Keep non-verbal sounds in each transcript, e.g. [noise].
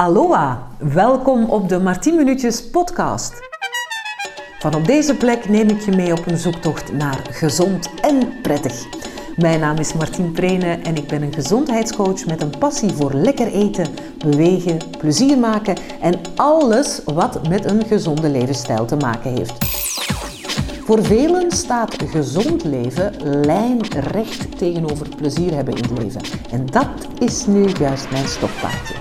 Aloha, welkom op de Martien Minuutjes podcast. Van op deze plek neem ik je mee op een zoektocht naar gezond en prettig. Mijn naam is Martien Prene en ik ben een gezondheidscoach met een passie voor lekker eten, bewegen, plezier maken en alles wat met een gezonde levensstijl te maken heeft. Voor velen staat gezond leven lijnrecht tegenover plezier hebben in het leven. En dat is nu juist mijn stokpaardje.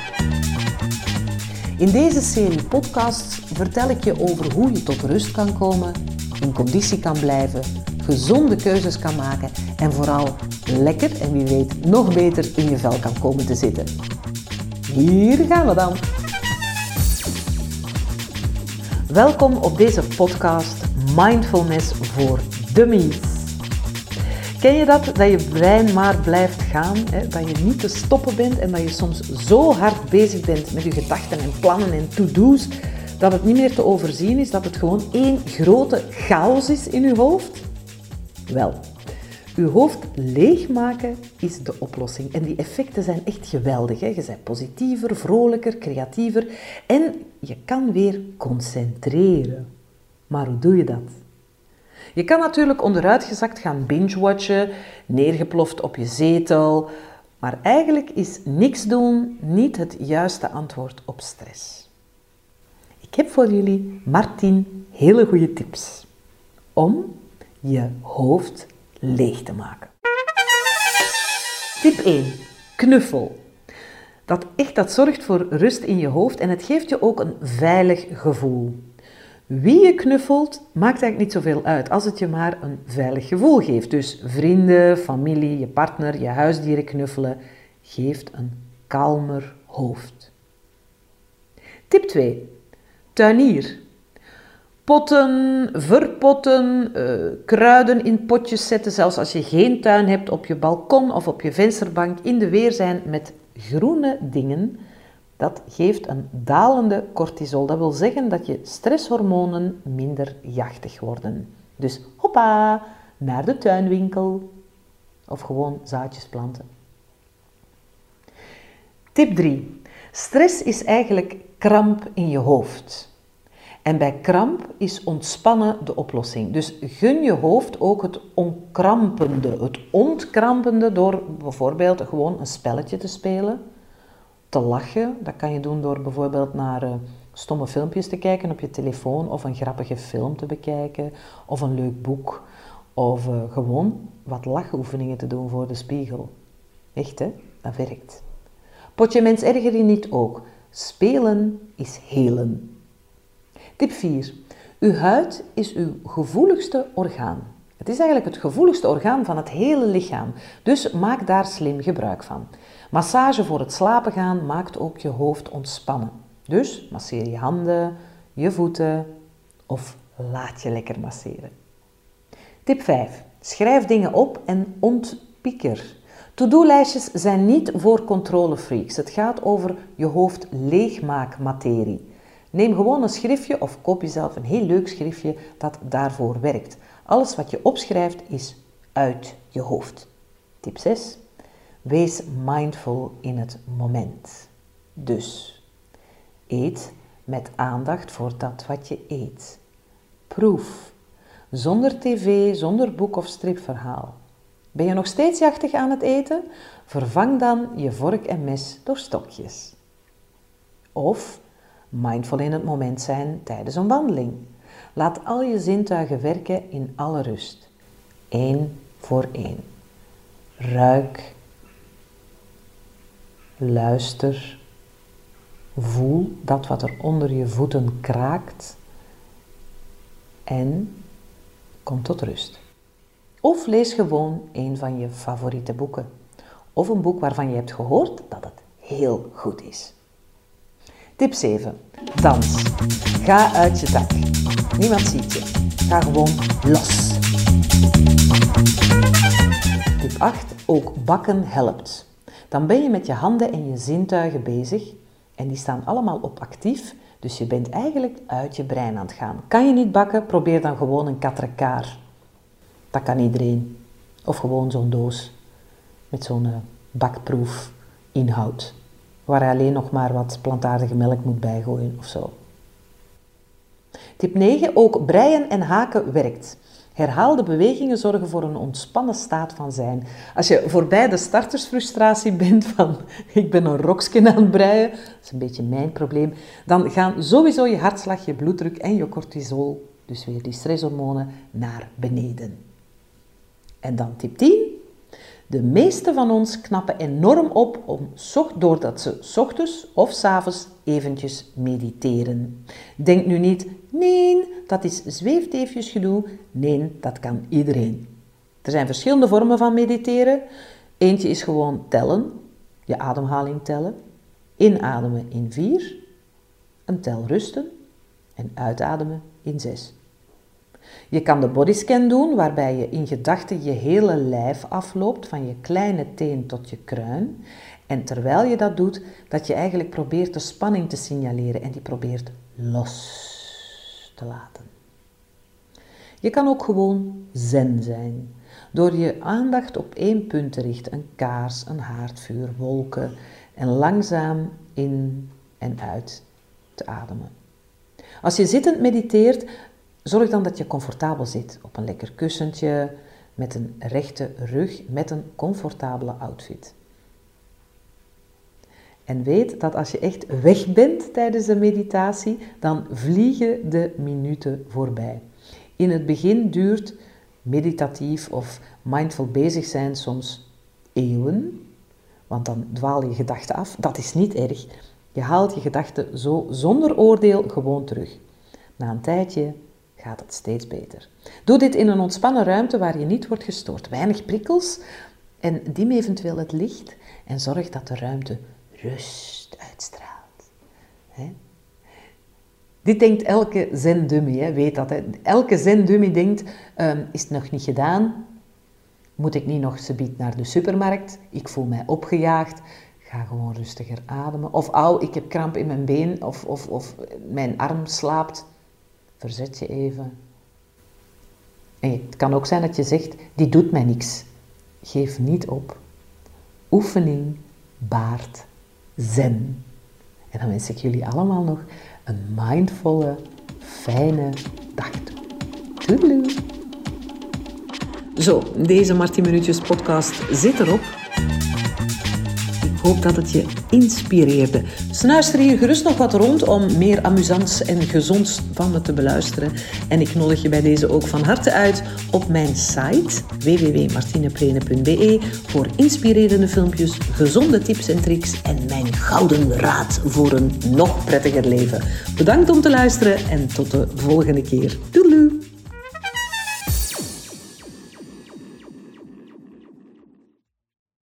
In deze serie podcasts vertel ik je over hoe je tot rust kan komen, in conditie kan blijven, gezonde keuzes kan maken en vooral lekker en wie weet nog beter in je vel kan komen te zitten. Hier gaan we dan. Welkom op deze podcast Mindfulness voor Dummies. Ken je dat, dat je brein maar blijft gaan, hè? dat je niet te stoppen bent en dat je soms zo hard bezig bent met je gedachten en plannen en to-do's, dat het niet meer te overzien is, dat het gewoon één grote chaos is in je hoofd? Wel, uw hoofd leegmaken is de oplossing. En die effecten zijn echt geweldig. Hè? Je bent positiever, vrolijker, creatiever en je kan weer concentreren. Maar hoe doe je dat? Je kan natuurlijk onderuitgezakt gaan binge-watchen, neergeploft op je zetel, maar eigenlijk is niks doen niet het juiste antwoord op stress. Ik heb voor jullie, Martin, hele goede tips om je hoofd leeg te maken. Tip 1. Knuffel. Dat echt dat zorgt voor rust in je hoofd en het geeft je ook een veilig gevoel. Wie je knuffelt, maakt eigenlijk niet zoveel uit als het je maar een veilig gevoel geeft. Dus vrienden, familie, je partner, je huisdieren knuffelen geeft een kalmer hoofd. Tip 2. Tuinier. Potten, verpotten, uh, kruiden in potjes zetten, zelfs als je geen tuin hebt, op je balkon of op je vensterbank, in de weer zijn met groene dingen dat geeft een dalende cortisol. Dat wil zeggen dat je stresshormonen minder jachtig worden. Dus hoppa, naar de tuinwinkel. Of gewoon zaadjes planten. Tip 3. Stress is eigenlijk kramp in je hoofd. En bij kramp is ontspannen de oplossing. Dus gun je hoofd ook het onkrampende, het ontkrampende door bijvoorbeeld gewoon een spelletje te spelen te lachen. Dat kan je doen door bijvoorbeeld naar uh, stomme filmpjes te kijken op je telefoon of een grappige film te bekijken of een leuk boek of uh, gewoon wat lachoefeningen te doen voor de spiegel. Echt hè, dat werkt. Potje mens erger je niet ook. Spelen is helen. Tip 4. Uw huid is uw gevoeligste orgaan. Het is eigenlijk het gevoeligste orgaan van het hele lichaam, dus maak daar slim gebruik van. Massage voor het slapen gaan maakt ook je hoofd ontspannen. Dus masseer je handen, je voeten of laat je lekker masseren. Tip 5. Schrijf dingen op en ontpieker. To-do-lijstjes zijn niet voor controlefreaks. Het gaat over je hoofd leegmaakmaterie. Neem gewoon een schriftje of koop jezelf een heel leuk schriftje dat daarvoor werkt. Alles wat je opschrijft is uit je hoofd. Tip 6. Wees mindful in het moment. Dus eet met aandacht voor dat wat je eet. Proef. Zonder tv, zonder boek of stripverhaal. Ben je nog steeds jachtig aan het eten? Vervang dan je vork en mes door stokjes. Of mindful in het moment zijn tijdens een wandeling. Laat al je zintuigen werken in alle rust. Eén voor één. Ruik Luister, voel dat wat er onder je voeten kraakt en kom tot rust. Of lees gewoon een van je favoriete boeken. Of een boek waarvan je hebt gehoord dat het heel goed is. Tip 7. Dans. Ga uit je dak. Niemand ziet je. Ga gewoon los. Tip 8. Ook bakken helpt dan ben je met je handen en je zintuigen bezig en die staan allemaal op actief, dus je bent eigenlijk uit je brein aan het gaan. Kan je niet bakken, probeer dan gewoon een katrekaar. Dat kan iedereen. Of gewoon zo'n doos met zo'n uh, bakproef inhoud. Waar je alleen nog maar wat plantaardige melk moet bijgooien of zo. Tip 9. Ook breien en haken werkt. Herhaalde bewegingen zorgen voor een ontspannen staat van zijn. Als je voorbij de startersfrustratie bent van [laughs] ik ben een roksken aan het breien, dat is een beetje mijn probleem, dan gaan sowieso je hartslag, je bloeddruk en je cortisol, dus weer die stresshormonen, naar beneden. En dan tip 10. De meeste van ons knappen enorm op om, doordat ze ochtends of s avonds eventjes mediteren. Denk nu niet, nee, dat is zweefteefjes gedoe. Nee, dat kan iedereen. Er zijn verschillende vormen van mediteren. Eentje is gewoon tellen, je ademhaling tellen. Inademen in vier, een tel rusten en uitademen in zes. Je kan de bodyscan doen, waarbij je in gedachten je hele lijf afloopt, van je kleine teen tot je kruin. En terwijl je dat doet, dat je eigenlijk probeert de spanning te signaleren en die probeert los te laten. Je kan ook gewoon zen zijn, door je aandacht op één punt te richten, een kaars, een haardvuur, wolken, en langzaam in en uit te ademen. Als je zittend mediteert, Zorg dan dat je comfortabel zit op een lekker kussentje, met een rechte rug, met een comfortabele outfit. En weet dat als je echt weg bent tijdens de meditatie, dan vliegen de minuten voorbij. In het begin duurt meditatief of mindful bezig zijn soms eeuwen, want dan dwaal je gedachten af. Dat is niet erg. Je haalt je gedachten zo zonder oordeel gewoon terug. Na een tijdje gaat het steeds beter. Doe dit in een ontspannen ruimte waar je niet wordt gestoord. Weinig prikkels en dim eventueel het licht en zorg dat de ruimte rust uitstraalt. Dit denkt elke zendummy, weet dat. Hè? Elke zendummy denkt, um, is het nog niet gedaan? Moet ik niet nog subiet naar de supermarkt? Ik voel mij opgejaagd. Ga gewoon rustiger ademen. Of au, ik heb kramp in mijn been of, of, of mijn arm slaapt. Verzet je even. En het kan ook zijn dat je zegt, die doet mij niks. Geef niet op. Oefening baart zen. En dan wens ik jullie allemaal nog een mindvolle, fijne dag toe. Zo, deze Martin Minuutjes podcast zit erop hoop dat het je inspireerde. Snuister hier gerust nog wat rond om meer amusants en gezonds van me te beluisteren. En ik nodig je bij deze ook van harte uit op mijn site www.martineplene.be voor inspirerende filmpjes, gezonde tips en tricks en mijn gouden raad voor een nog prettiger leven. Bedankt om te luisteren en tot de volgende keer. Doei!